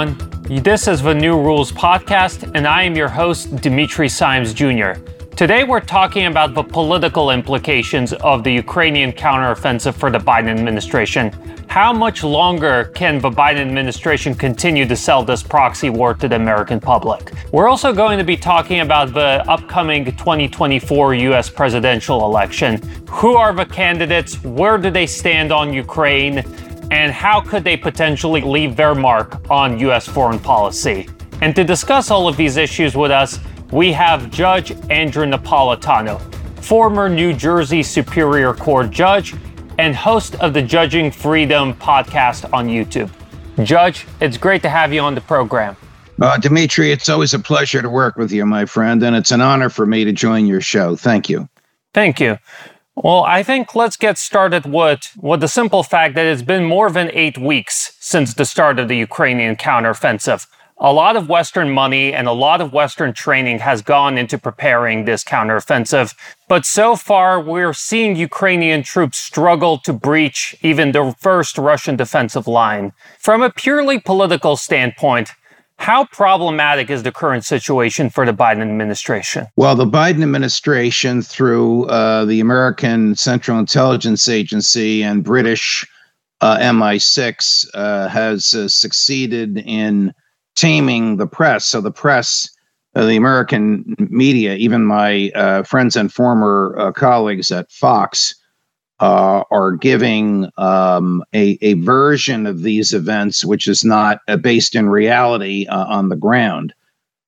everyone. This is the New Rules Podcast, and I am your host, Dimitri Simes Jr. Today, we're talking about the political implications of the Ukrainian counteroffensive for the Biden administration. How much longer can the Biden administration continue to sell this proxy war to the American public? We're also going to be talking about the upcoming 2024 US presidential election. Who are the candidates? Where do they stand on Ukraine? And how could they potentially leave their mark on US foreign policy? And to discuss all of these issues with us, we have Judge Andrew Napolitano, former New Jersey Superior Court judge and host of the Judging Freedom podcast on YouTube. Judge, it's great to have you on the program. Uh, Dimitri, it's always a pleasure to work with you, my friend, and it's an honor for me to join your show. Thank you. Thank you. Well, I think let's get started with, with the simple fact that it's been more than eight weeks since the start of the Ukrainian counteroffensive a lot of Western money and a lot of Western training has gone into preparing this counteroffensive. But so far, we're seeing Ukrainian troops struggle to breach even the first Russian defensive line. From a purely political standpoint, how problematic is the current situation for the Biden administration? Well, the Biden administration, through uh, the American Central Intelligence Agency and British uh, MI6, uh, has uh, succeeded in taming the press. So the press, uh, the American media, even my uh, friends and former colleagues at Fox, uh, are giving um, a, a version of these events which is not uh, based in reality uh, on the ground.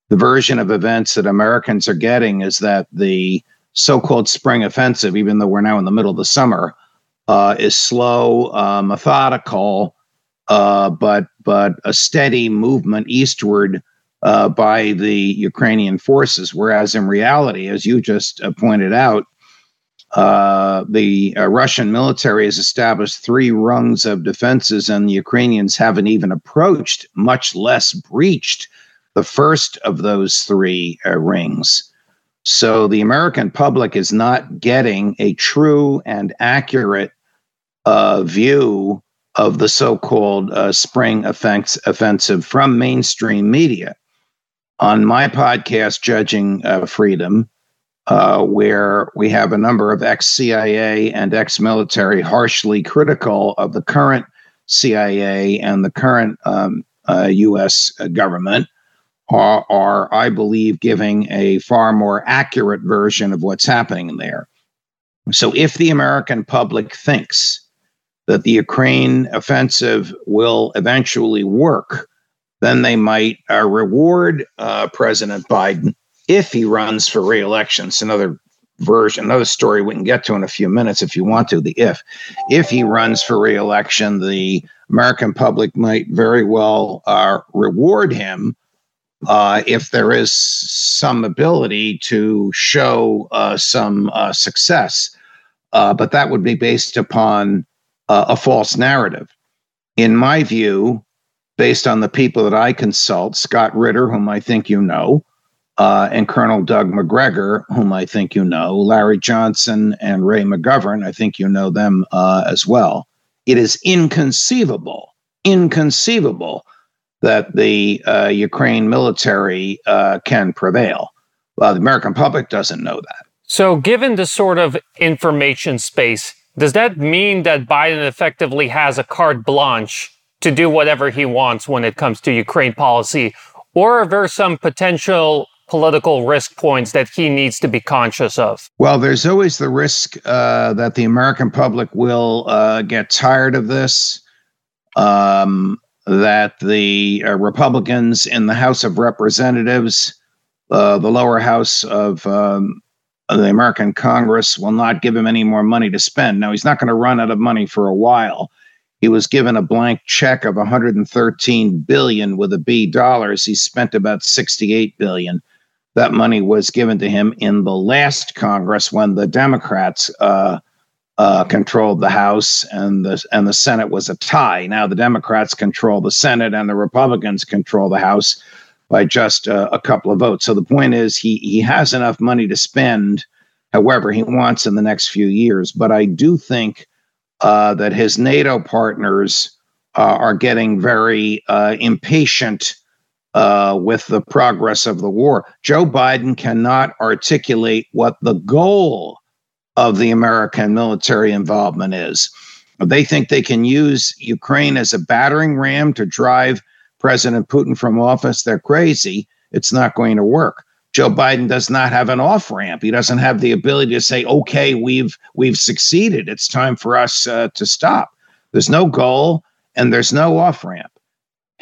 The version of events that Americans are getting is that the so called spring offensive, even though we're now in the middle of the summer, is slow, methodical, uh, but but a steady movement eastward uh, by the Ukrainian forces. Whereas in reality, as you just uh, pointed out, uh, the uh, Russian military has established three rungs of defenses, and the Ukrainians haven't even approached, much less breached, the first of those three uh, rings. So the American public is not getting a true and accurate view of the so-called uh, spring offense, offensive from mainstream media. On my podcast, Judging uh, Freedom, uh, where we have a number of ex-CIA and ex-military harshly critical of the current CIA and the current um, U.S. Uh, government, are, are, I believe, giving a far more accurate version of what's happening there. So, if the American public thinks that the Ukraine offensive will eventually work, then they might uh, reward uh, President Biden if he runs for reelection. It's another version, another story we can get to in a few minutes if you want to. The if, if he runs for reelection, the American public might very well uh, reward him uh, if there is some ability to show uh, some uh, success. Uh, but that would be based upon uh, a false narrative. In my view, based on the people that I consult, Scott Ritter, whom I think you know, uh, and Colonel Doug Macgregor, whom I think you know, Larry Johnson and Ray McGovern, I think you know them uh, as well. It is inconceivable, inconceivable that the uh, Ukraine military uh, can prevail. Well, the American public doesn't know that. So, given the sort of information space does that mean that Biden effectively has a carte blanche to do whatever he wants when it comes to Ukraine policy? Or are there some potential political risk points that he needs to be conscious of? Well, there's always the risk uh, that the American public will uh, get tired of this, um, that the uh, Republicans in the House of Representatives, uh, the lower house of um, the American Congress will not give him any more money to spend. Now, he's not going to run out of money for a while. He was given a blank check of 113 billion with a B dollars. He spent about 68 billion. That money was given to him in the last Congress when the Democrats uh, uh, controlled the House and the and the Senate was a tie. Now the Democrats control the Senate and the Republicans control the House by just uh, a couple of votes. So the point is, he he has enough money to spend however he wants in the next few years. But I do think uh, that his NATO partners uh, are getting very uh, impatient uh, with the progress of the war. Joe Biden cannot articulate what the goal of the American military involvement is. They think they can use Ukraine as a battering ram to drive President Putin from office. They're crazy. It's not going to work. Joe Biden does not have an off ramp. He doesn't have the ability to say, "Okay, we've we've succeeded. It's time for us uh, to stop." There's no goal and there's no off ramp.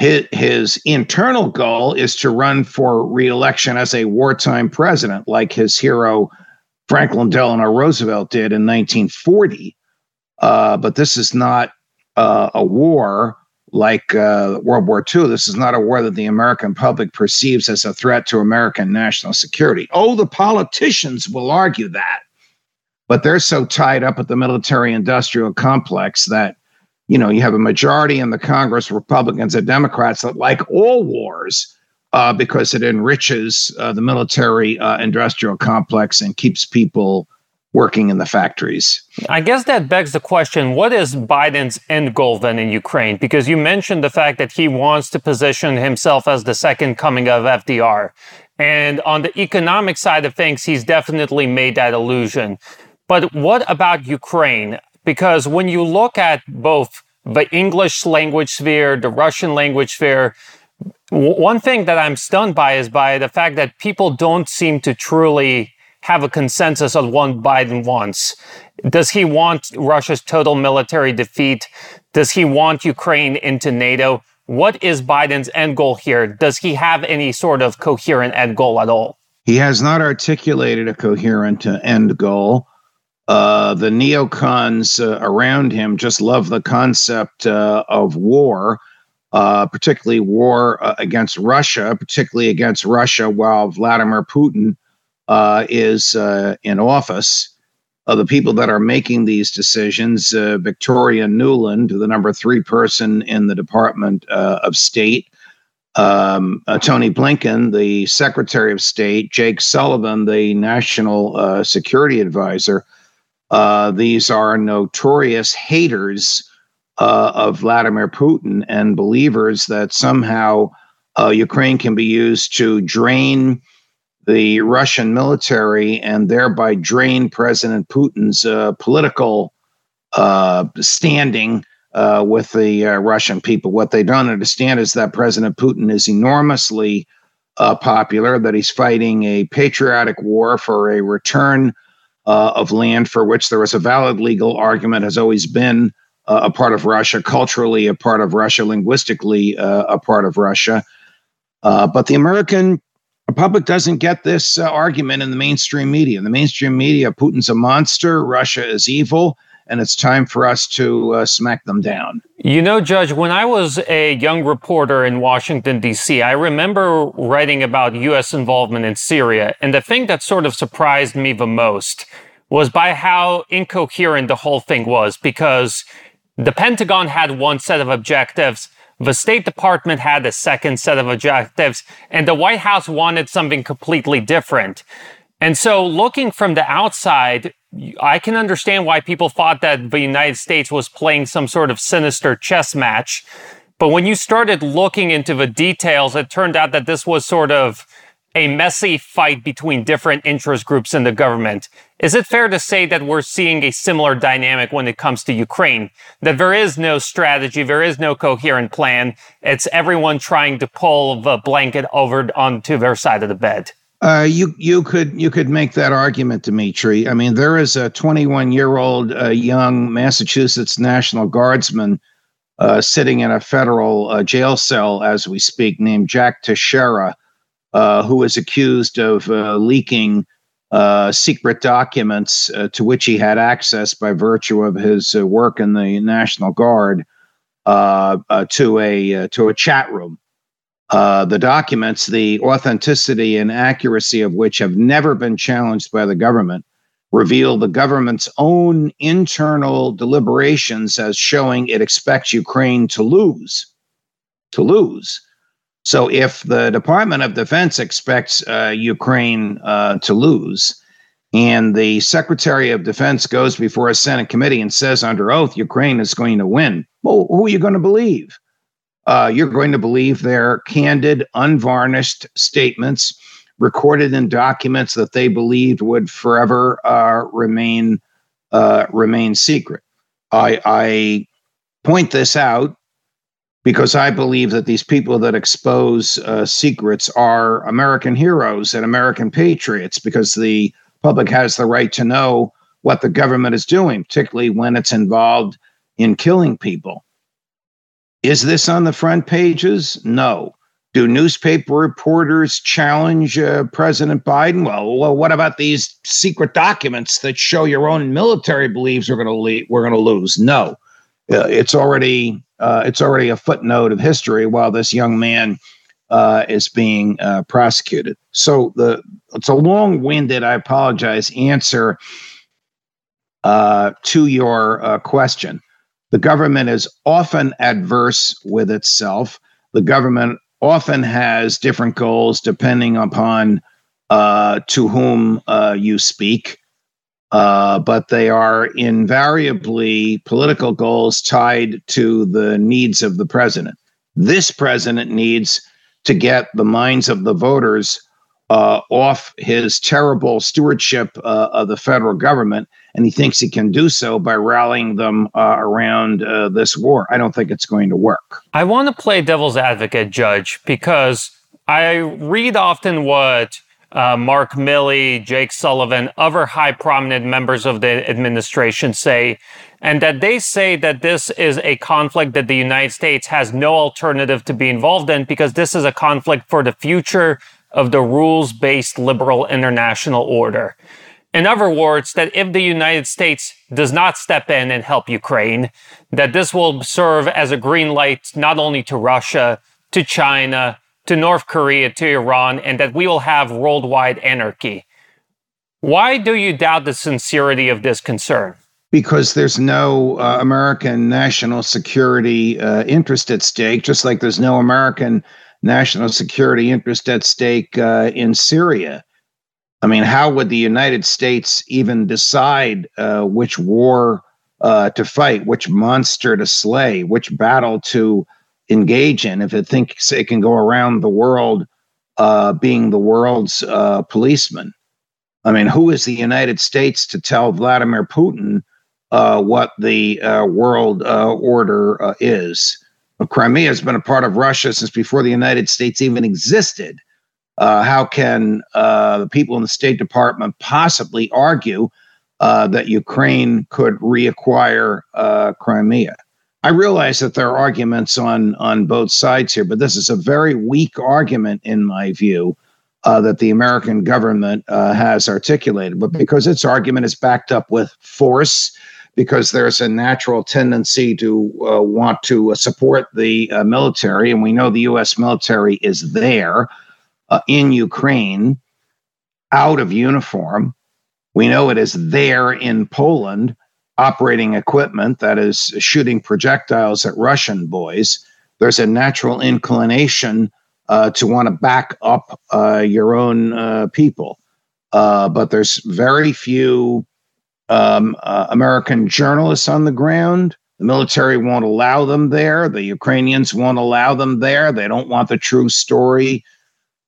His, his internal goal is to run for reelection as a wartime president, like his hero Franklin Delano Roosevelt did in 1940. Uh, but this is not uh, a war like uh, World War II. This is not a war that the American public perceives as a threat to American national security. Oh, the politicians will argue that. But they're so tied up at the military industrial complex that, you know, you have a majority in the Congress, Republicans and Democrats that like all wars uh, because it enriches uh, the military uh, industrial complex and keeps people working in the factories. I guess that begs the question what is Biden's end goal then in Ukraine? Because you mentioned the fact that he wants to position himself as the second coming of FDR. And on the economic side of things, he's definitely made that illusion. But what about Ukraine? Because when you look at both the English language sphere, the Russian language sphere, one thing that I'm stunned by is by the fact that people don't seem to truly have a consensus on what Biden wants. Does he want Russia's total military defeat? Does he want Ukraine into NATO? What is Biden's end goal here? Does he have any sort of coherent end goal at all? He has not articulated a coherent uh, end goal. Uh, the neocons uh, around him just love the concept uh, of war, uh, particularly war uh, against Russia, particularly against Russia while Vladimir Putin uh, is uh, in office. Uh, the people that are making these decisions, uh, Victoria Nuland, the number three person in the Department uh, of State, um, uh, Tony Blinken, the Secretary of State, Jake Sullivan, the National Security Advisor, these are notorious haters of Vladimir Putin and believers that somehow Ukraine can be used to drain the Russian military and thereby drain President Putin's uh, political uh, standing uh, with the uh, Russian people. What they don't understand is that President Putin is enormously uh, popular, that he's fighting a patriotic war for a return uh, of land for which there is a valid legal argument, has always been a part of Russia, culturally a part of Russia, linguistically a part of Russia. but the American public doesn't get this uh, argument in the mainstream media. In the mainstream media, Putin's a monster, Russia is evil, and it's time for us to uh, smack them down. You know, Judge, when I was a young reporter in Washington, D.C., I remember writing about U.S. involvement in Syria. And the thing that sort of surprised me the most was by how incoherent the whole thing was, because the Pentagon had one set of objectives the State Department had a second set of objectives, and the White House wanted something completely different. And so, looking from the outside, I can understand why people thought that the United States was playing some sort of sinister chess match. But when you started looking into the details, it turned out that this was sort of a messy fight between different interest groups in the government. Is it fair to say that we're seeing a similar dynamic when it comes to Ukraine? That there is no strategy, there is no coherent plan. It's everyone trying to pull the blanket over onto their side of the bed. Uh, you you could you could make that argument, Dimitri. I mean, there is a 21 year old uh, young Massachusetts National Guardsman uh, sitting in a federal uh, jail cell as we speak, named Jack Teixeira uh, who accused of uh, leaking secret documents to which he had access by virtue of his work in the National Guard to a to a chat room. The documents, the authenticity and accuracy of which have never been challenged by the government, reveal the government's own internal deliberations as showing it expects Ukraine to lose. To lose. So if the Department of Defense expects uh, Ukraine uh, to lose, and the Secretary of Defense goes before a Senate committee and says under oath Ukraine is going to win, well, who are you going to believe? Uh, you're going to believe their candid, unvarnished statements recorded in documents that they believed would forever uh, remain uh, remain secret. I, I point this out because I believe that these people that expose uh, secrets are American heroes and American patriots because the public has the right to know what the government is doing, particularly when it's involved in killing people. Is this on the front pages? No. Do newspaper reporters challenge uh, President Biden? Well, well, what about these secret documents that show your own military believes we're going to le- we're going to lose? No, uh, it's already uh, it's already a footnote of history while this young man uh, is being uh, prosecuted. So the it's a long-winded. I apologize. Answer uh, to your question. The government is often adverse with itself. The government often has different goals depending upon uh, to whom uh, you speak, uh, but they are invariably political goals tied to the needs of the president. This president needs to get the minds of the voters uh, off his terrible stewardship uh, of the federal government and he thinks he can do so by rallying them uh, around uh, this war. I don't think it's going to work. I want to play devil's advocate, Judge, because I read often what uh, Mark Milley, Jake Sullivan, other high prominent members of the administration say, and that they say that this is a conflict that the United States has no alternative to be involved in because this is a conflict for the future of the rules based liberal international order. In other words, that if the United States does not step in and help Ukraine, that this will serve as a green light not only to Russia, to China, to North Korea, to Iran, and that we will have worldwide anarchy. Why do you doubt the sincerity of this concern? Because there's no uh, American national security uh, interest at stake, just like there's no American national security interest at stake uh, in Syria. I mean, how would the United States even decide uh, which war uh, to fight, which monster to slay, which battle to engage in if it thinks it can go around the world uh, being the world's uh, policeman? I mean, who is the United States to tell Vladimir Putin uh, what the uh, world order is? Crimea has been a part of Russia since before the United States even existed. Uh, how can uh, the people in the State Department possibly argue uh, that Ukraine could reacquire uh, Crimea? I realize that there are arguments on on both sides here, but this is a very weak argument, in my view, uh, that the American government uh, has articulated. But because its argument is backed up with force, because there's a natural tendency to want to support the military, and we know the U.S. military is there uh, in Ukraine out of uniform. We know it is there in Poland operating equipment that is shooting projectiles at Russian boys. There's a natural inclination uh, to want to back up uh, your own uh, people. Uh, but there's very few um, uh, American journalists on the ground. The military won't allow them there. The Ukrainians won't allow them there. They don't want the true story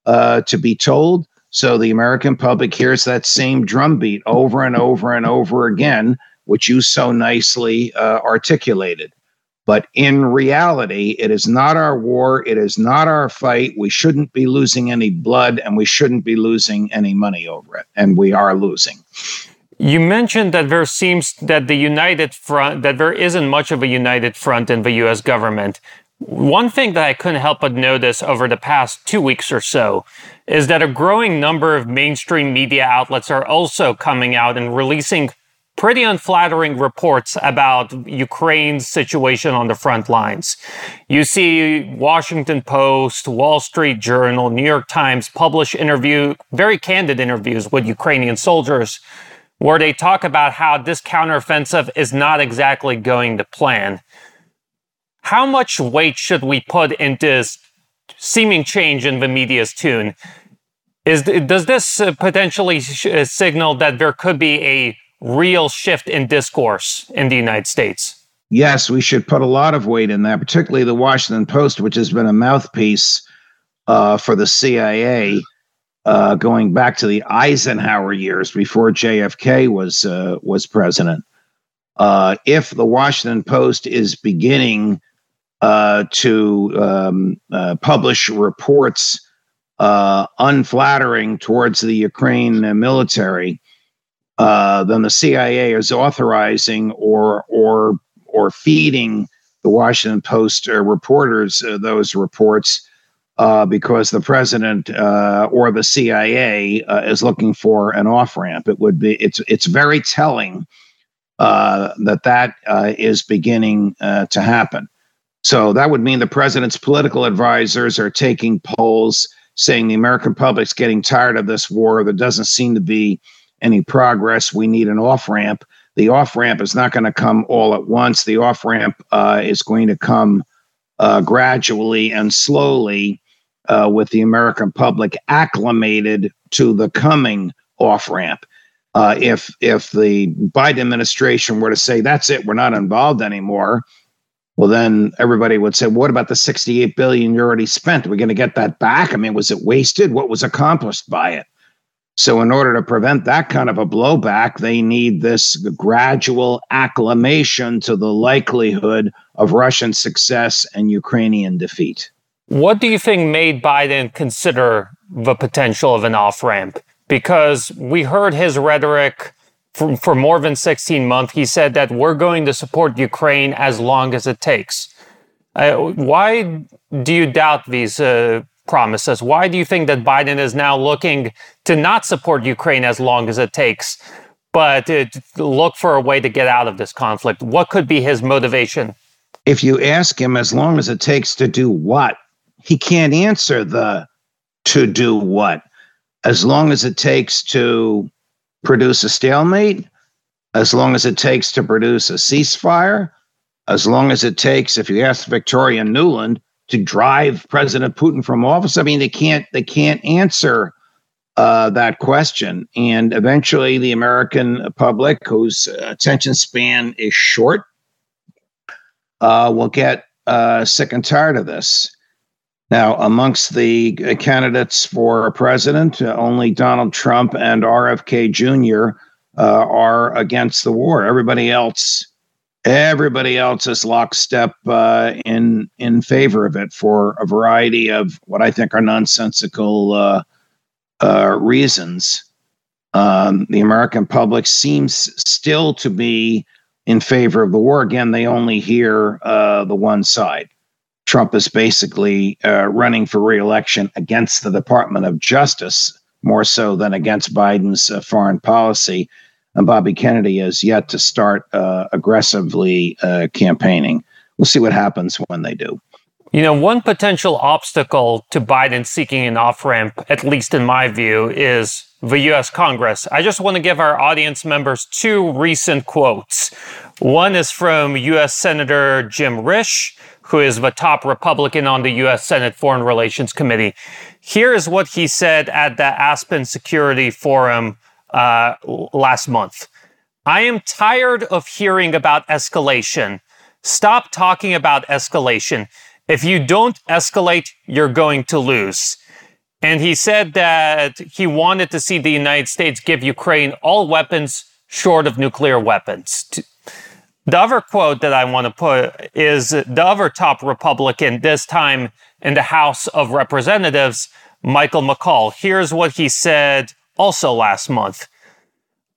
uh, to be told. So the American public hears that same drumbeat over and over and over again, which you so nicely uh, articulated. But in reality, it is not our war. It is not our fight. We shouldn't be losing any blood and we shouldn't be losing any money over it. And we are losing. You mentioned that there seems that the united front, that there isn't much of a united front in the US government. One thing that I couldn't help but notice over the past two weeks or so is that a growing number of mainstream media outlets are also coming out and releasing pretty unflattering reports about Ukraine's situation on the front lines. You see Washington Post, Wall Street Journal, New York Times publish interview very candid interviews with Ukrainian soldiers where they talk about how this counteroffensive is not exactly going to plan how much weight should we put into this seeming change in the media's tune? Is does this uh, potentially sh- uh, signal that there could be a real shift in discourse in the United States? Yes, we should put a lot of weight in that, particularly the Washington Post, which has been a mouthpiece uh, for the CIA uh, going back to the Eisenhower years before JFK was uh, was president. Uh, if the Washington Post is beginning uh, to um, uh, publish reports uh, unflattering towards the Ukraine military, then the CIA is authorizing or or or feeding the Washington Post reporters those reports uh, because the president uh, or the CIA uh, is looking for an off ramp. It would be it's it's very telling uh, that that uh, is beginning uh, to happen. So that would mean the president's political advisors are taking polls saying the American public's getting tired of this war. There doesn't seem to be any progress. We need an off ramp. The off ramp is not going to come all at once. The off ramp is going to come gradually and slowly uh, with the American public acclimated to the coming off ramp. Uh, if if the Biden administration were to say that's it, we're not involved anymore, well then everybody would say, what about the 68 billion you already spent? Are we going to get that back? I mean, was it wasted? What was accomplished by it? So, in order to prevent that kind of a blowback, they need this gradual acclimation to the likelihood of Russian success and Ukrainian defeat. What do you think made Biden consider the potential of an off ramp? Because we heard his rhetoric for, for more than 16 months. He said that we're going to support Ukraine as long as it takes. Uh, why do you doubt these uh, promises? Why do you think that Biden is now looking to not support Ukraine as long as it takes, but to look for a way to get out of this conflict? What could be his motivation? If you ask him, as long as it takes to do what? he can't answer the to do what as long as it takes to produce a stalemate as long as it takes to produce a ceasefire as long as it takes if you ask victoria Nuland, to drive president putin from office. I mean they can't they can't answer uh, that question. And eventually the american public whose attention span is short uh, will get uh, sick and tired of this now, amongst the uh, candidates for president, uh, only Donald Trump and RFK Jr. Uh, are against the war. Everybody else, everybody else is lockstep uh, in in favor of it for a variety of what I think are nonsensical uh, reasons. Um, the American public seems still to be in favor of the war. Again, they only hear the one side. Trump is basically uh, running for reelection against the Department of Justice more so than against Biden's uh, foreign policy. And Bobby Kennedy is yet to start uh, aggressively uh, campaigning. We'll see what happens when they do. You know, one potential obstacle to Biden seeking an off ramp, at least in my view, is the US Congress. I just want to give our audience members two recent quotes. One is from US Senator Jim Risch who is the top Republican on the U.S. Senate Foreign Relations Committee. Here is what he said at the Aspen Security Forum uh, last month. I am tired of hearing about escalation. Stop talking about escalation. If you don't escalate, you're going to lose. And he said that he wanted to see the United States give Ukraine all weapons short of nuclear weapons. The other quote that I want to put is the other top Republican, this time in the House of Representatives, Michael McCaul. Here's what he said also last month.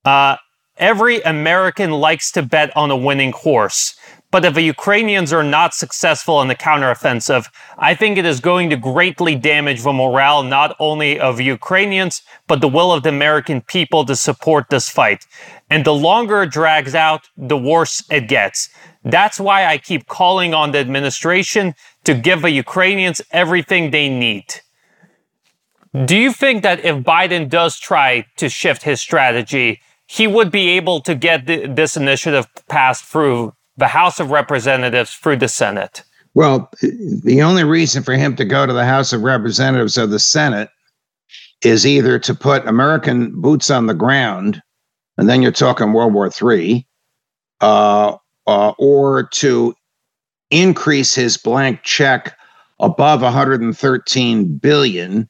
Uh, Every American likes to bet on a winning horse. But if the Ukrainians are not successful in the counteroffensive, I think it is going to greatly damage the morale not only of Ukrainians, but the will of the American people to support this fight. And the longer it drags out, the worse it gets. That's why I keep calling on the administration to give the Ukrainians everything they need. Do you think that if Biden does try to shift his strategy, he would be able to get this initiative passed through the House of Representatives through the Senate? Well, the only reason for him to go to the House of Representatives or the Senate is either to put American boots on the ground, and then you're talking World War III, uh, uh, or to increase his blank check above 113 billion.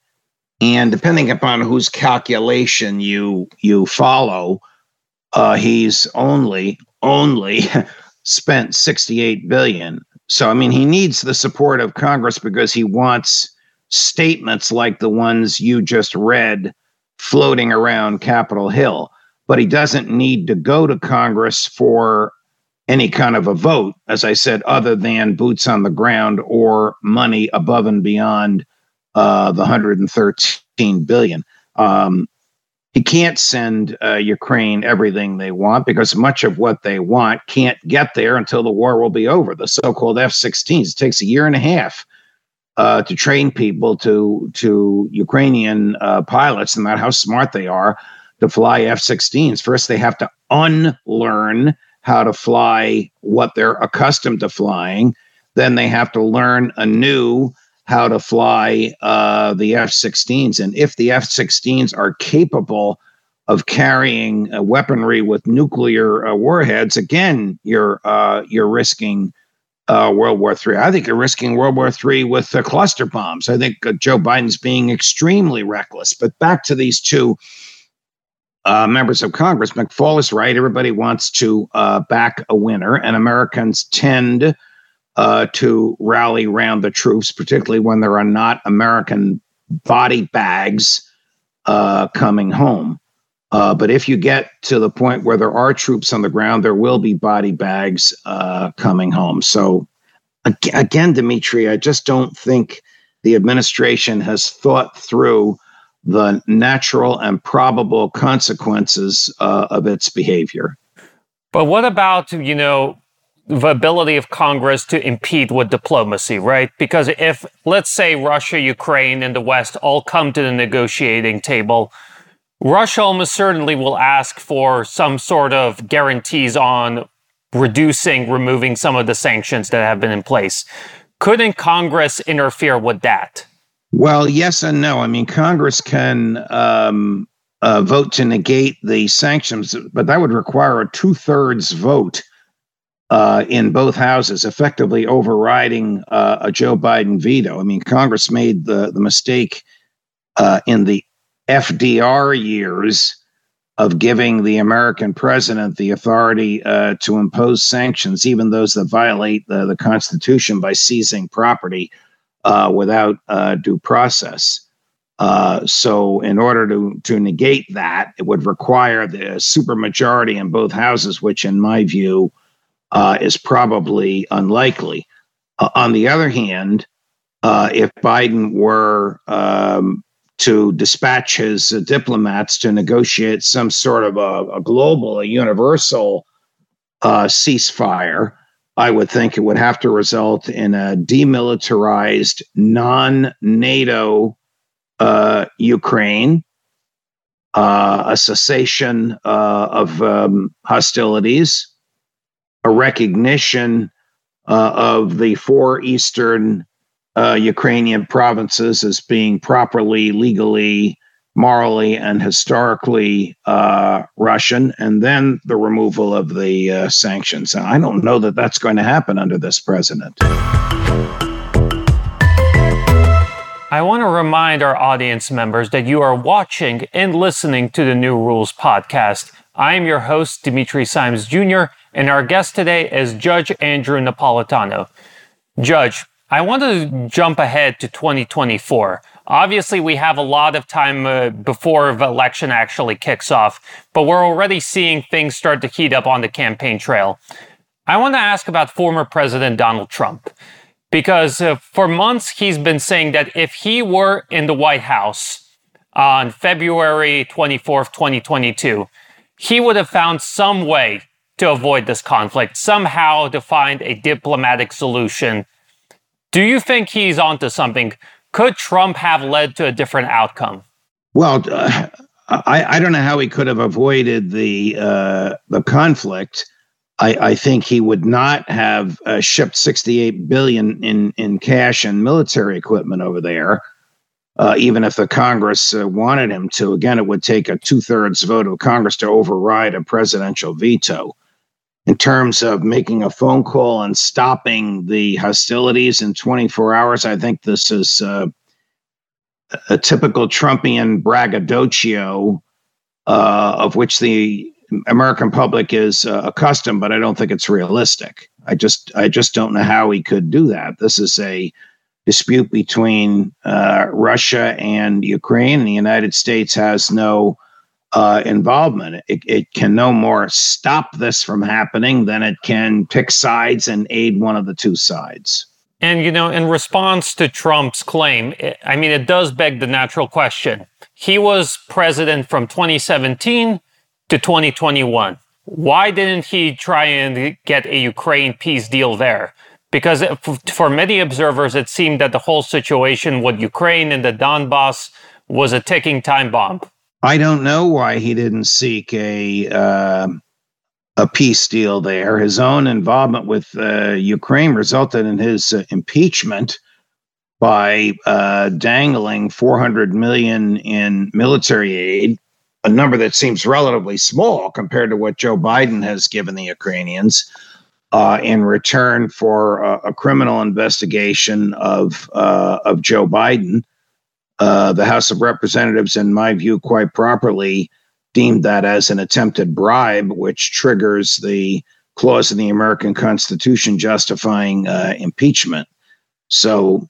And depending upon whose calculation you you follow uh, he's only only spent 68 billion. So i mean he needs the support of congress because he wants statements like the ones you just read floating around capitol hill but he doesn't need to go to congress for any kind of a vote as i said other than boots on the ground or money above and beyond uh, the 113 billion. Um, he can't send uh, Ukraine everything they want because much of what they want can't get there until the war will be over. The so-called F-16s it takes a year and a half uh, to train people to to Ukrainian uh, pilots, no matter how smart they are, to fly F-16s. First, they have to unlearn how to fly what they're accustomed to flying. Then they have to learn anew how to fly uh, the F 16s. And if the F 16s are capable of carrying weaponry with nuclear uh, warheads, again, you're, uh, you're risking uh, World War III. I think you're risking World War III with the cluster bombs. I think uh, Joe Biden's being extremely reckless. But back to these two. Members of Congress, McFaul is right. Everybody wants to back a winner, and Americans tend uh, to rally around the troops, particularly when there are not American body bags uh, coming home. Uh, but if you get to the point where there are troops on the ground, there will be body bags uh, coming home. So, again, Dimitri, I just don't think the administration has thought through the natural and probable consequences uh, of its behavior. But what about, you know, the ability of Congress to impede with diplomacy, right? Because if, let's say, Russia, Ukraine, and the West all come to the negotiating table, Russia almost certainly will ask for some sort of guarantees on reducing, removing some of the sanctions that have been in place. Couldn't Congress interfere with that? Well, yes and no. I mean, Congress can um, uh, vote to negate the sanctions, but that would require a two thirds vote uh, in both houses, effectively overriding uh, a Joe Biden veto. I mean, Congress made the, the mistake uh, in the FDR years of giving the American president the authority uh, to impose sanctions, even those that violate the, the Constitution by seizing property uh, without uh, due process. so, in order to, to negate that, it would require the supermajority in both houses, which, in my view, uh, is probably unlikely. Uh, on the other hand, uh, if Biden were um, to dispatch his uh, diplomats to negotiate some sort of a, a global, a universal uh, ceasefire, I would think it would have to result in a demilitarized, non NATO uh, Ukraine, a cessation of um, hostilities a recognition uh, of the four eastern uh, Ukrainian provinces as being properly, legally, morally, and historically uh, Russian, and then the removal of the uh, sanctions. I don't know that that's going to happen under this president. I want to remind our audience members that you are watching and listening to the New Rules podcast. I am your host, Dimitri Simes Jr., and our guest today is Judge Andrew Napolitano. Judge, I want to jump ahead to 2024. Obviously, we have a lot of time uh, before the election actually kicks off, but we're already seeing things start to heat up on the campaign trail. I want to ask about former President Donald Trump, because uh, for months he's been saying that if he were in the White House on February 24th, 2022, he would have found some way to avoid this conflict, somehow to find a diplomatic solution. Do you think he's onto something? Could Trump have led to a different outcome? Well, uh, I, I, don't know how he could have avoided the uh, the conflict. I, I, think he would not have uh, shipped 68 billion in in cash and military equipment over there. uh, even if the Congress uh, wanted him to. Again, it would take a two thirds vote of Congress to override a presidential veto. In terms of making a phone call and stopping the hostilities in 24 hours, I think this is uh, a typical Trumpian braggadocio, uh, of which the American public is uh, accustomed, but I don't think it's realistic. I just, I just don't know how he could do that. This is a dispute between uh, Russia and Ukraine, the United States has no uh, involvement. It, it, can no more stop this from happening than it can pick sides and aid one of the two sides. And, you know, in response to Trump's claim, I mean, it does beg the natural question. He was president from 2017 to 2021. Why didn't he try and get a Ukraine peace deal there? because for many observers, it seemed that the whole situation with Ukraine and the Donbass was a ticking time bomb. I don't know why he didn't seek a uh, a peace deal there. His own involvement with uh, Ukraine resulted in his uh, impeachment by uh, dangling 400 million in military aid, a number that seems relatively small compared to what Joe Biden has given the Ukrainians uh, in return for a, a criminal investigation of uh, of Joe Biden. Uh, the House of Representatives, in my view, quite properly deemed that as an attempted bribe, which triggers the clause in the American Constitution justifying uh, impeachment. So,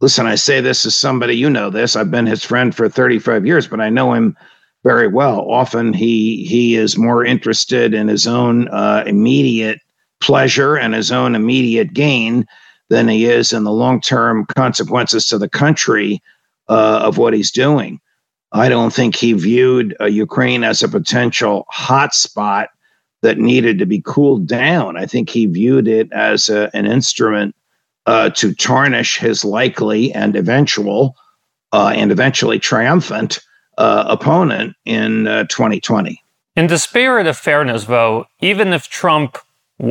listen, I say this as somebody you know this. I've been his friend for 35 years, but I know him very well. Often he he is more interested in his own uh, immediate pleasure and his own immediate gain than he is in the long term consequences to the country uh, of what he's doing. I don't think he viewed uh, Ukraine as a potential hotspot that needed to be cooled down. I think he viewed it as a, an instrument uh, to tarnish his likely and eventual uh, and eventually triumphant uh, opponent in 2020. Uh, in the spirit of fairness, though, even if Trump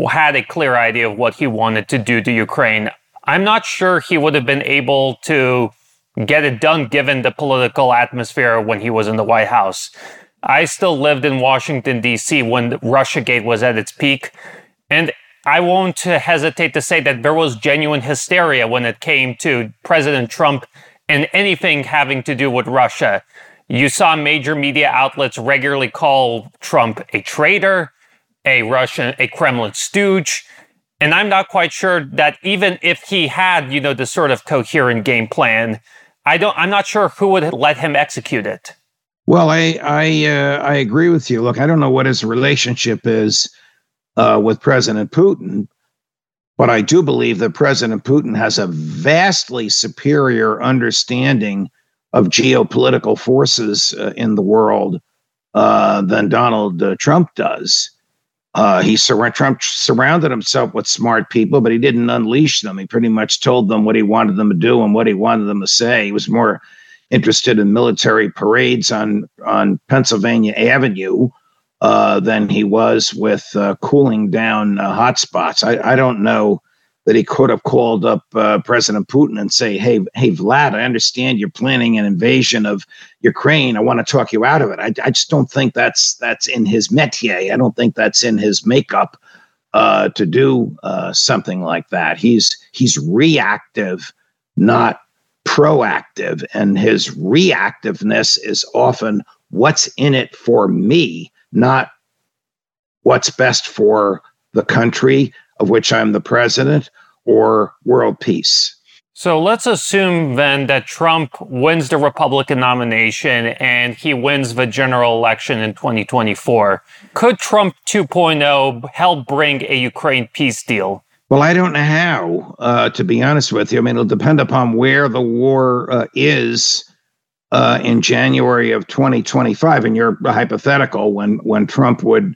had a clear idea of what he wanted to do to Ukraine. I'm not sure he would have been able to get it done given the political atmosphere when he was in the White House. I still lived in Washington, D.C. when Russiagate was at its peak. And I won't hesitate to say that there was genuine hysteria when it came to President Trump and anything having to do with Russia. You saw major media outlets regularly call Trump a traitor, a Russian, a Kremlin stooge. And I'm not quite sure that even if he had, you know, the sort of coherent game plan, I don't. I'm not sure who would let him execute it. Well, I I uh, I agree with you. Look, I don't know what his relationship is uh, with President Putin, but I do believe that President Putin has a vastly superior understanding of geopolitical forces uh, in the world uh, than Donald uh, Trump does. Uh, he sur- Trump surrounded himself with smart people, but he didn't unleash them. He pretty much told them what he wanted them to do and what he wanted them to say. He was more interested in military parades on on Pennsylvania Avenue uh, than he was with uh, cooling down uh, hotspots. I, I don't know that he could have called up uh, President Putin and say, "Hey, hey, Vlad, I understand you're planning an invasion of Ukraine. I want to talk you out of it." I, I just don't think that's that's in his métier. I don't think that's in his makeup uh, to do uh, something like that. He's he's reactive, not proactive, and his reactiveness is often what's in it for me, not what's best for the country, of which I'm the president, or world peace. So let's assume then that Trump wins the Republican nomination and he wins the general election in 2024. Could Trump 2.0 help bring a Ukraine peace deal? Well, I don't know how, uh, to be honest with you. I mean, it'll depend upon where the war uh, is uh, in January of 2025. And you're hypothetical when when Trump would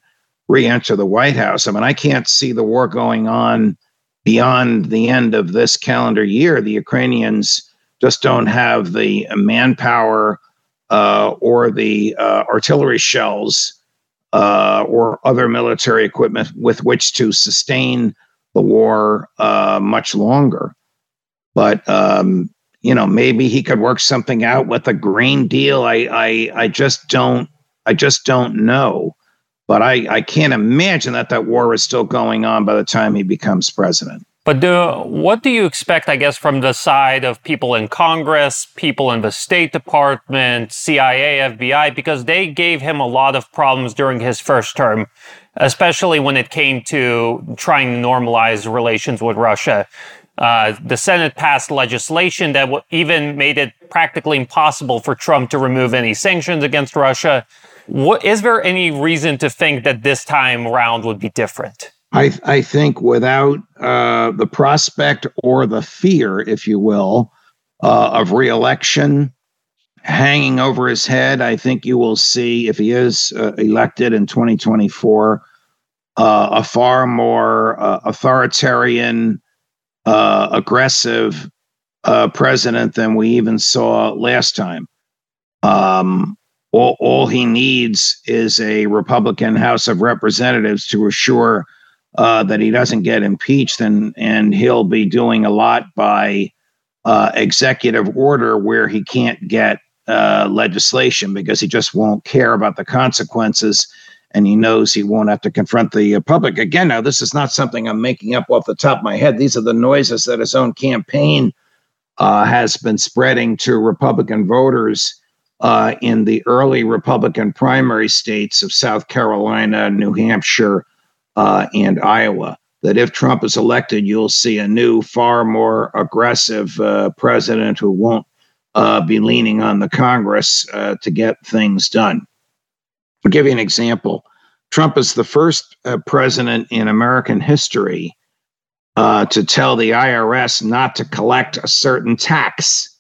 re-enter the White House. I mean, I can't see the war going on beyond the end of this calendar year. The Ukrainians just don't have the manpower uh, or the uh, artillery shells uh, or other military equipment with which to sustain the war uh, much longer. But um, you know, maybe he could work something out with a grain deal. I, I, I just don't, I just don't know. But I, I can't imagine that that war is still going on by the time he becomes president. But do, what do you expect, I guess, from the side of people in Congress, people in the State Department, CIA, FBI, because they gave him a lot of problems during his first term, especially when it came to trying to normalize relations with Russia. Uh, the Senate passed legislation that w- even made it practically impossible for Trump to remove any sanctions against Russia. What, is there any reason to think that this time around would be different? I, I think without uh, the prospect or the fear, if you will, uh, of reelection hanging over his head, I think you will see, if he is uh, elected in 2024, uh, a far more uh, authoritarian, uh, aggressive president than we even saw last time. Um, all, all he needs is a Republican House of Representatives to assure uh, that he doesn't get impeached, and and he'll be doing a lot by uh, executive order where he can't get uh, legislation because he just won't care about the consequences, and he knows he won't have to confront the uh, public again. Now, this is not something I'm making up off the top of my head. These are the noises that his own campaign uh, has been spreading to Republican voters. Uh, in the early Republican primary states of South Carolina, New Hampshire, uh, and Iowa. That if Trump is elected, you'll see a new, far more aggressive uh, president who won't uh, be leaning on the Congress uh, to get things done. I'll give you an example. Trump is the first uh, president in American history to tell the IRS not to collect a certain tax.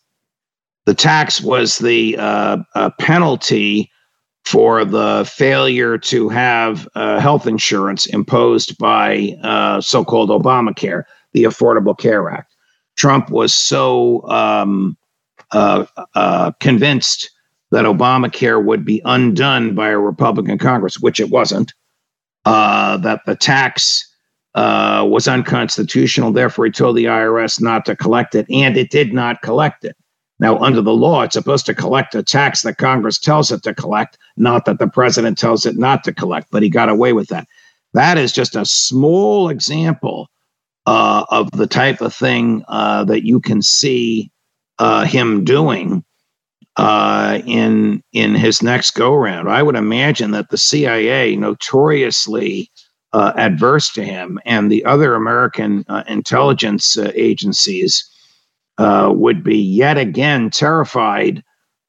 The tax was the penalty for the failure to have uh, health insurance imposed by uh, so called Obamacare, the Affordable Care Act. Trump was so um, uh, uh, convinced that Obamacare would be undone by a Republican Congress, which it wasn't, uh, that the tax uh, was unconstitutional. Therefore, he told the IRS not to collect it, and it did not collect it. Now, under the law, it's supposed to collect a tax that Congress tells it to collect, not that the president tells it not to collect, but he got away with that. That is just a small example uh, of the type of thing uh, that you can see uh, him doing uh, in in his next go round. I would imagine that the CIA, notoriously uh, adverse to him, and the other American uh, intelligence agencies uh, would be yet again terrified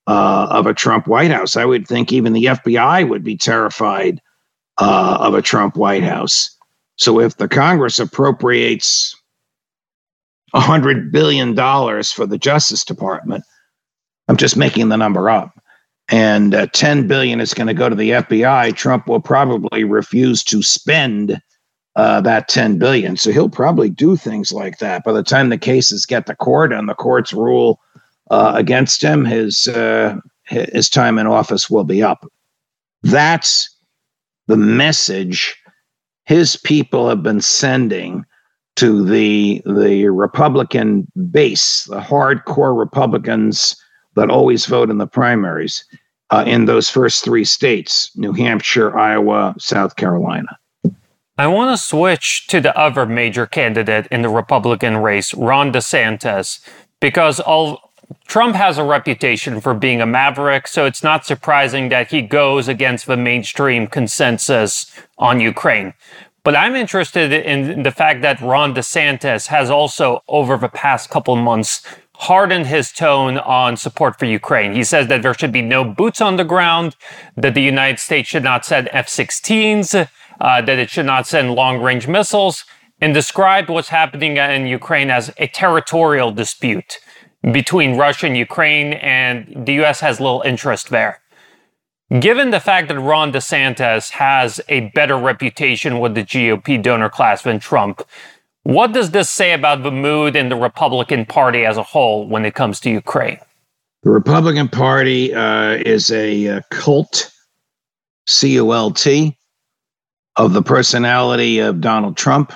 uh, of a Trump White House. I would think even the FBI would be terrified uh, of a Trump White House. So if the Congress appropriates $100 billion for the Justice Department, I'm just making the number up, and uh, 10 billion is going to go to the FBI, Trump will probably refuse to spend uh, that 10 billion. So he'll probably do things like that. By the time the cases get to court and the courts rule uh, against him, his uh, his time in office will be up. That's the message his people have been sending to the the Republican base, the hardcore Republicans that always vote in the primaries uh, in those first three states: New Hampshire, Iowa, South Carolina. I want to switch to the other major candidate in the Republican race, Ron DeSantis, because all, Trump has a reputation for being a maverick, so it's not surprising that he goes against the mainstream consensus on Ukraine. But I'm interested in the fact that Ron DeSantis has also, over the past couple months, hardened his tone on support for Ukraine. He says that there should be no boots on the ground, that the United States should not send F 16s, uh, that it should not send long range missiles, and described what's happening in Ukraine as a territorial dispute between Russia and Ukraine, and the US has little interest there. Given the fact that Ron DeSantis has a better reputation with the GOP donor class than Trump, what does this say about the mood in the Republican Party as a whole when it comes to Ukraine? The Republican Party uh, is a, a cult, C O L T, of the personality of Donald Trump.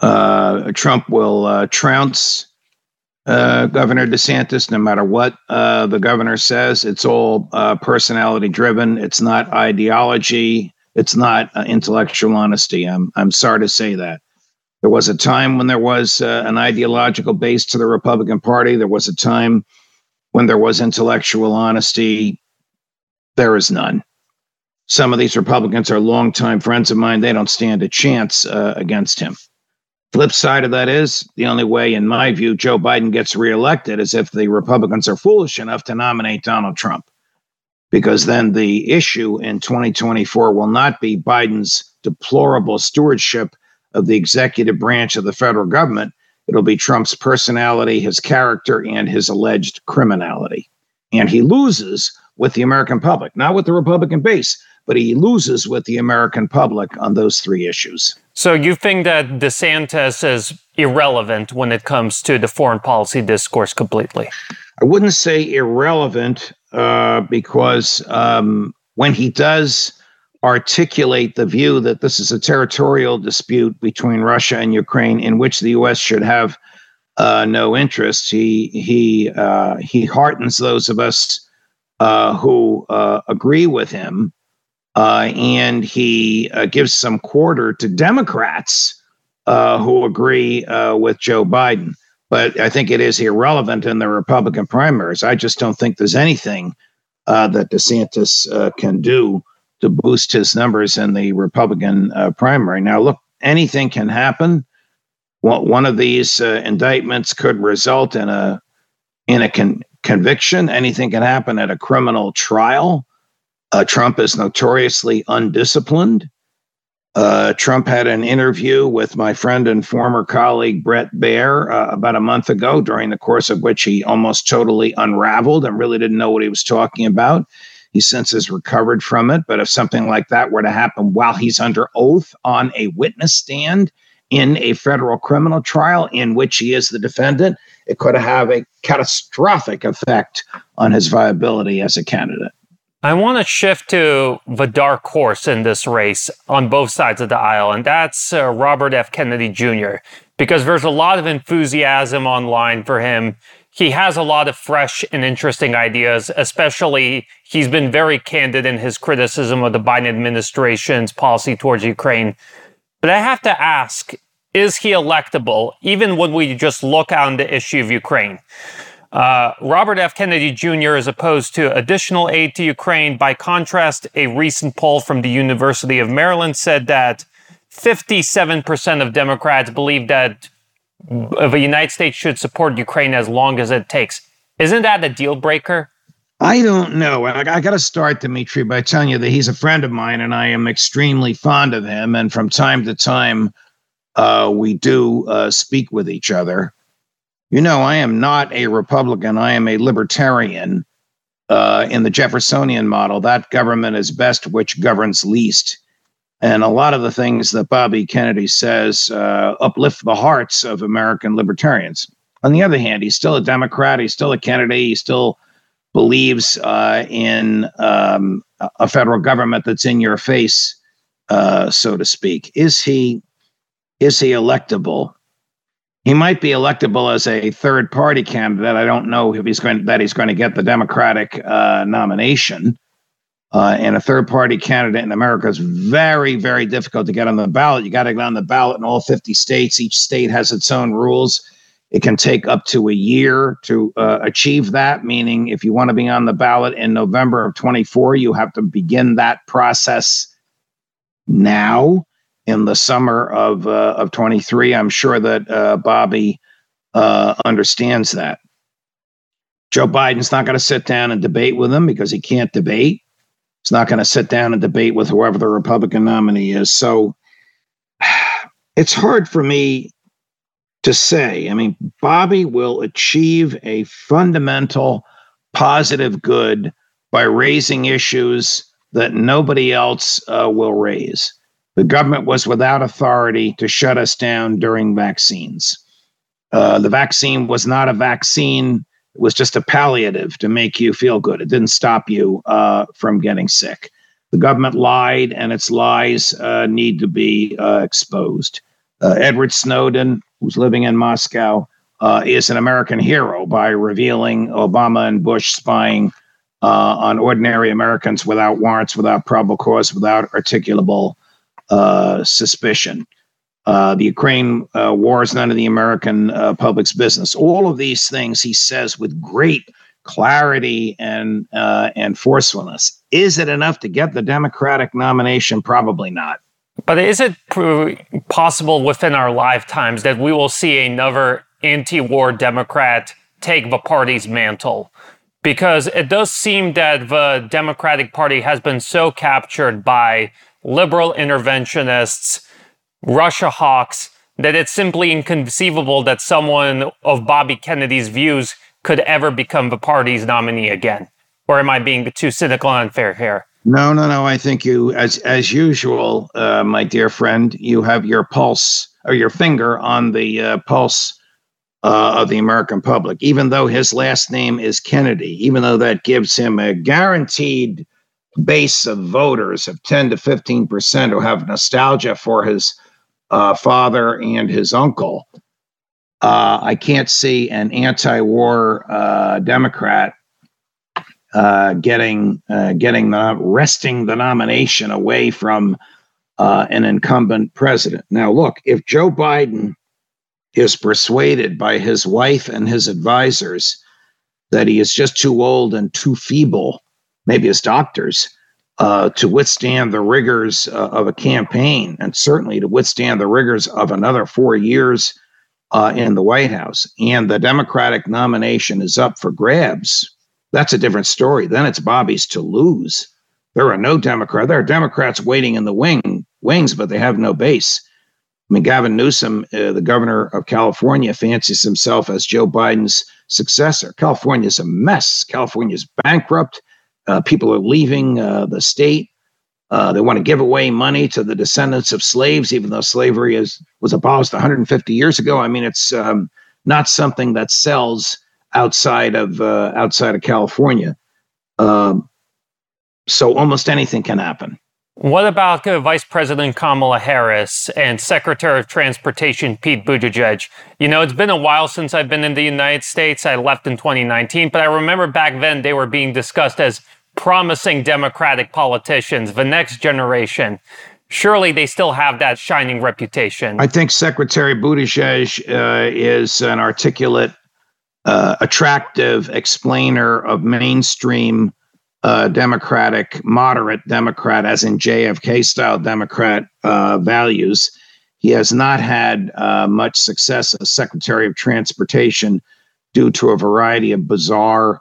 Uh, Trump will uh, trounce uh, Governor DeSantis, no matter what uh, the governor says, it's all uh, personality driven. It's not ideology. It's not uh, intellectual honesty. I'm, I'm sorry to say that. There was a time when there was an ideological base to the Republican Party. There was a time when there was intellectual honesty. There is none. Some of these Republicans are longtime friends of mine. They don't stand a chance uh, against him. Flip side of that is the only way, in my view, Joe Biden gets reelected is if the Republicans are foolish enough to nominate Donald Trump. Because then the issue in 2024 will not be Biden's deplorable stewardship of the executive branch of the federal government. It'll be Trump's personality, his character, and his alleged criminality. And he loses with the American public, not with the Republican base, but he loses with the American public on those three issues. So you think that DeSantis is irrelevant when it comes to the foreign policy discourse completely? I wouldn't say irrelevant uh, because um, when he does articulate the view that this is a territorial dispute between Russia and Ukraine in which the U.S. should have uh, no interest, he he uh, he heartens those of us uh, who uh, agree with him uh, and he uh, gives some quarter to Democrats uh, who agree with Joe Biden. But I think it is irrelevant in the Republican primaries. I just don't think there's anything that DeSantis can do to boost his numbers in the Republican primary. Now, look, anything can happen. One of these indictments could result in a in a con- conviction. Anything can happen at a criminal trial. Uh, Trump is notoriously undisciplined. Uh, Trump had an interview with my friend and former colleague Bret Baier uh, about a month ago, during the course of which he almost totally unraveled and really didn't know what he was talking about. He since has recovered from it. But if something like that were to happen while he's under oath on a witness stand in a federal criminal trial in which he is the defendant, it could have a catastrophic effect on his viability as a candidate. I want to shift to the dark horse in this race on both sides of the aisle, and that's uh, Robert F. Kennedy Jr., because there's a lot of enthusiasm online for him. He has a lot of fresh and interesting ideas, especially he's been very candid in his criticism of the Biden administration's policy towards Ukraine. But I have to ask is he electable, even when we just look on the issue of Ukraine? Uh, Robert F. Kennedy Jr. is opposed to additional aid to Ukraine. By contrast, a recent poll from the University of Maryland said that 57% of Democrats believe that the United States should support Ukraine as long as it takes. Isn't that a deal breaker? I don't know. I, I got to start, Dimitri, by telling you that he's a friend of mine and I am extremely fond of him. And from time to time, uh, we do uh, speak with each other. You know, I am not a Republican. I am a libertarian. Uh, in the Jeffersonian model, that government is best which governs least. And a lot of the things that Bobby Kennedy says uh, uplift the hearts of American libertarians. On the other hand, he's still a Democrat. He's still a Kennedy. He still believes uh, in um, a federal government that's in your face, uh, so to speak. Is he is he electable? he might be electable as a third party candidate. I don't know if he's going that he's going to get the Democratic uh, nomination. Uh, and a third party candidate in America is very, very difficult to get on the ballot. You got to get on the ballot in all 50 states. Each state has its own rules. It can take up to a year to uh, achieve that, meaning if you want to be on the ballot in November of 24, you have to begin that process now in the summer of uh, of 23. I'm sure that uh, Bobby uh, understands that. Joe Biden's not going to sit down and debate with him because he can't debate. He's not going to sit down and debate with whoever the Republican nominee is. So it's hard for me to say. I mean, Bobby will achieve a fundamental positive good by raising issues that nobody else uh, will raise. The government was without authority to shut us down during vaccines. Uh, the vaccine was not a vaccine, it was just a palliative to make you feel good. It didn't stop you uh, from getting sick. The government lied, and its lies uh, need to be uh, exposed. Uh, Edward Snowden, who's living in Moscow, uh, is an American hero by revealing Obama and Bush spying uh, on ordinary Americans without warrants, without probable cause, without articulable suspicion. Uh, the Ukraine uh, war is none of the American uh, public's business. All of these things he says with great clarity and and forcefulness. Is it enough to get the Democratic nomination? Probably not. But is it possible within our lifetimes that we will see another anti war Democrat take the party's mantle? Because it does seem that the Democratic Party has been so captured by liberal interventionists, Russia hawks, that it's simply inconceivable that someone of Bobby Kennedy's views could ever become the party's nominee again. Or am I being too cynical and unfair here? No, no, no. I think you, as as usual, uh, my dear friend, you have your pulse or your finger on the uh, pulse uh, of the American public. Even though his last name is Kennedy, even though that gives him a guaranteed base of voters of ten to fifteen percent who have nostalgia for his uh, father and his uncle. Uh, I can't see an anti-war uh, Democrat uh, getting uh, getting the wresting the nomination away from uh, an incumbent president. Now, look, if Joe Biden is persuaded by his wife and his advisors that he is just too old and too feeble, maybe his doctors, uh, to withstand the rigors uh, of a campaign, and certainly to withstand the rigors of another four years uh, in the White House, and the Democratic nomination is up for grabs that's a different story. Then it's Bobby's to lose. There are no Democrats. There are Democrats waiting in the wing wings, but they have no base. I mean, Gavin Newsom, uh, the governor of California, fancies himself as Joe Biden's successor. California is a mess. California is bankrupt. Uh, people are leaving uh, the state. Uh, they want to give away money to the descendants of slaves, even though slavery is, was abolished 150 years ago. I mean, it's um, not something that sells outside of uh, outside of California. Um, so almost anything can happen. What about uh, Vice President Kamala Harris and Secretary of Transportation Pete Buttigieg? You know, it's been a while since I've been in the United States. I left in 2019, but I remember back then they were being discussed as promising Democratic politicians, the next generation. Surely they still have that shining reputation. I think Secretary Buttigieg uh, is an articulate uh, attractive explainer of mainstream uh, Democratic, moderate Democrat, as in JFK style Democrat uh, values. He has not had uh, much success as Secretary of Transportation due to a variety of bizarre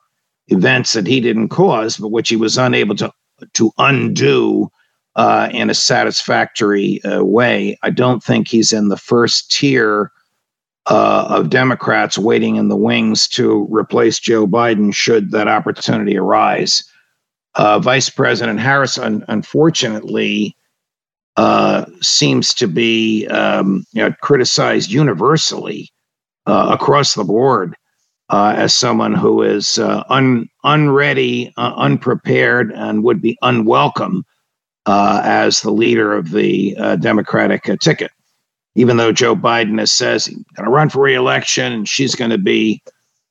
events that he didn't cause, but which he was unable to to undo uh, in a satisfactory uh, way. I don't think he's in the first tier uh, of Democrats waiting in the wings to replace Joe Biden should that opportunity arise. Uh, Vice President Harris, un- unfortunately, uh, seems to be um, you know, criticized universally uh, across the board uh, as someone who is uh, un- unready, unprepared, and would be unwelcome as the leader of the Democratic ticket even though Joe Biden has says he's going to run for reelection and she's going to be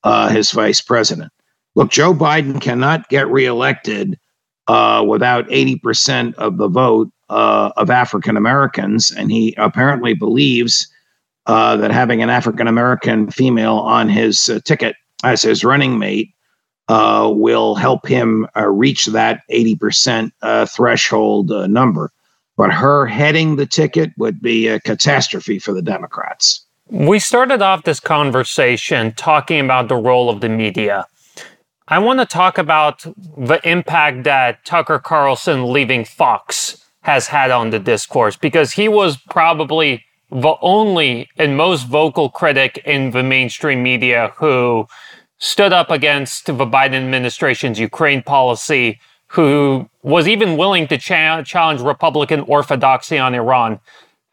uh, his vice president. Look, Joe Biden cannot get reelected uh, without 80% of the vote uh, of African Americans. And he apparently believes uh, that having an African American female on his uh, ticket as his running mate uh, will help him reach that 80% threshold number but her heading the ticket would be a catastrophe for the Democrats. We started off this conversation talking about the role of the media. I want to talk about the impact that Tucker Carlson leaving Fox has had on the discourse because he was probably the only and most vocal critic in the mainstream media who stood up against the Biden administration's Ukraine policy, who was even willing to cha- challenge Republican orthodoxy on Iran.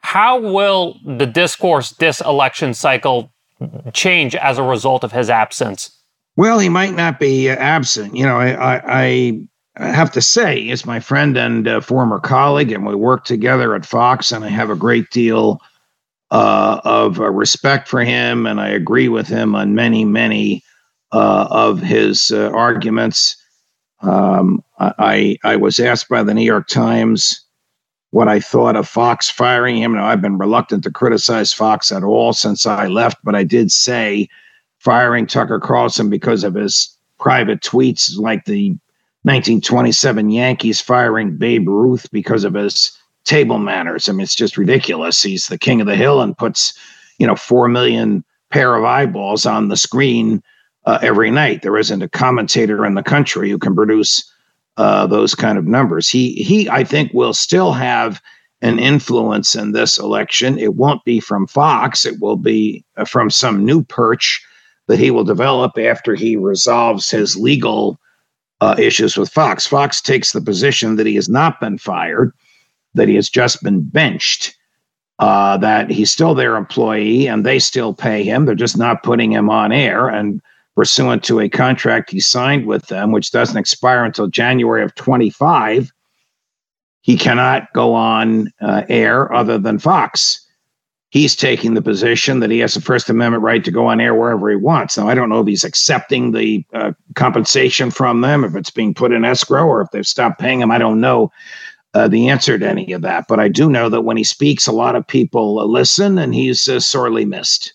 How will the discourse this election cycle change as a result of his absence? Well, he might not be uh, absent. You know, I, I, I have to say, he's my friend and uh, former colleague, and we work together at Fox, and I have a great deal uh, of uh, respect for him, and I agree with him on many, many uh, of his uh, arguments. Um, I, I was asked by the New York Times what I thought of Fox firing him. Now, I've been reluctant to criticize Fox at all since I left, but I did say firing Tucker Carlson because of his private tweets, like the 1927 Yankees firing Babe Ruth because of his table manners. I mean, it's just ridiculous. He's the king of the hill and puts, you know, four million pair of eyeballs on the screen uh, every night. There isn't a commentator in the country who can produce uh, those kind of numbers. He he, I think, will still have an influence in this election. It won't be from Fox. It will be uh, from some new perch that he will develop after he resolves his legal uh, issues with Fox. Fox takes the position that he has not been fired, that he has just been benched. Uh, that he's still their employee and they still pay him. They're just not putting him on air. And pursuant to a contract he signed with them, which doesn't expire until January of 25, he cannot go on uh, air other than Fox. He's taking the position that he has a First Amendment right to go on air wherever he wants. Now, I don't know if he's accepting the uh, compensation from them, if it's being put in escrow, or if they've stopped paying him. I don't know uh, the answer to any of that. But I do know that when he speaks, a lot of people listen, and he's uh, sorely missed.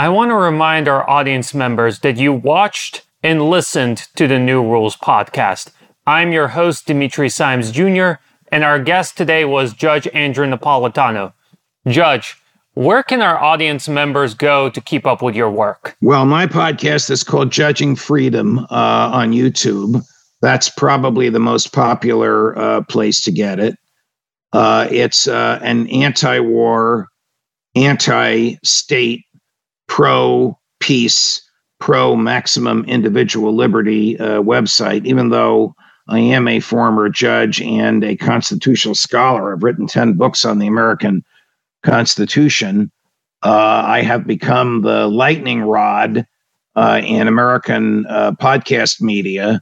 I want to remind our audience members that you watched and listened to the New Rules podcast. I'm your host, Dimitri Simes Jr., and our guest today was Judge Andrew Napolitano. Judge, where can our audience members go to keep up with your work? Well, my podcast is called Judging Freedom uh, on YouTube. That's probably the most popular uh, place to get it. Uh, it's uh, an anti war, anti state pro peace, pro maximum individual liberty uh, website, even though I am a former judge and a constitutional scholar. I've written 10 books on the American Constitution. Uh, I have become the lightning rod uh, in American uh, podcast media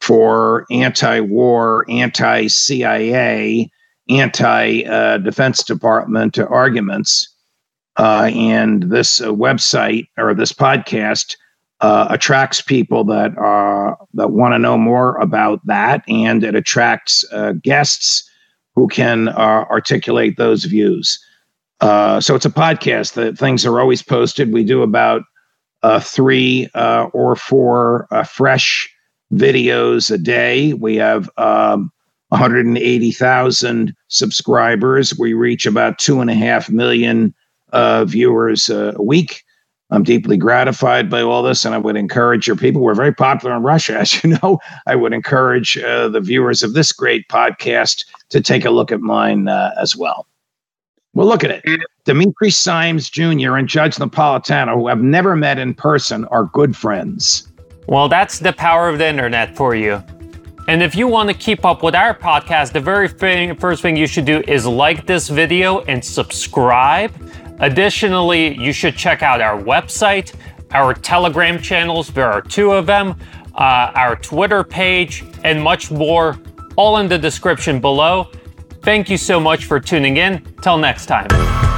for anti war, anti CIA, anti Defense Department arguments. Uh, and this uh, website or this podcast uh, attracts people that are that want to know more about that, and it attracts uh, guests who can uh, articulate those views. Uh, so it's a podcast that things are always posted. We do about three or four fresh videos a day. We have um, 180,000 subscribers. We reach about two and a half million uh, viewers uh, a week. I'm deeply gratified by all this, and I would encourage your people. We're very popular in Russia, as you know. I would encourage uh, the viewers of this great podcast to take a look at mine uh, as well. Well, look at it. Dimitri Simes Jr. and Judge Napolitano, who have never met in person, are good friends. Well, that's the power of the internet for you. And if you want to keep up with our podcast, the very thing, first thing you should do is like this video and subscribe. Additionally, you should check out our website, our Telegram channels, there are two of them, uh, our Twitter page, and much more, all in the description below. Thank you so much for tuning in. Till next time.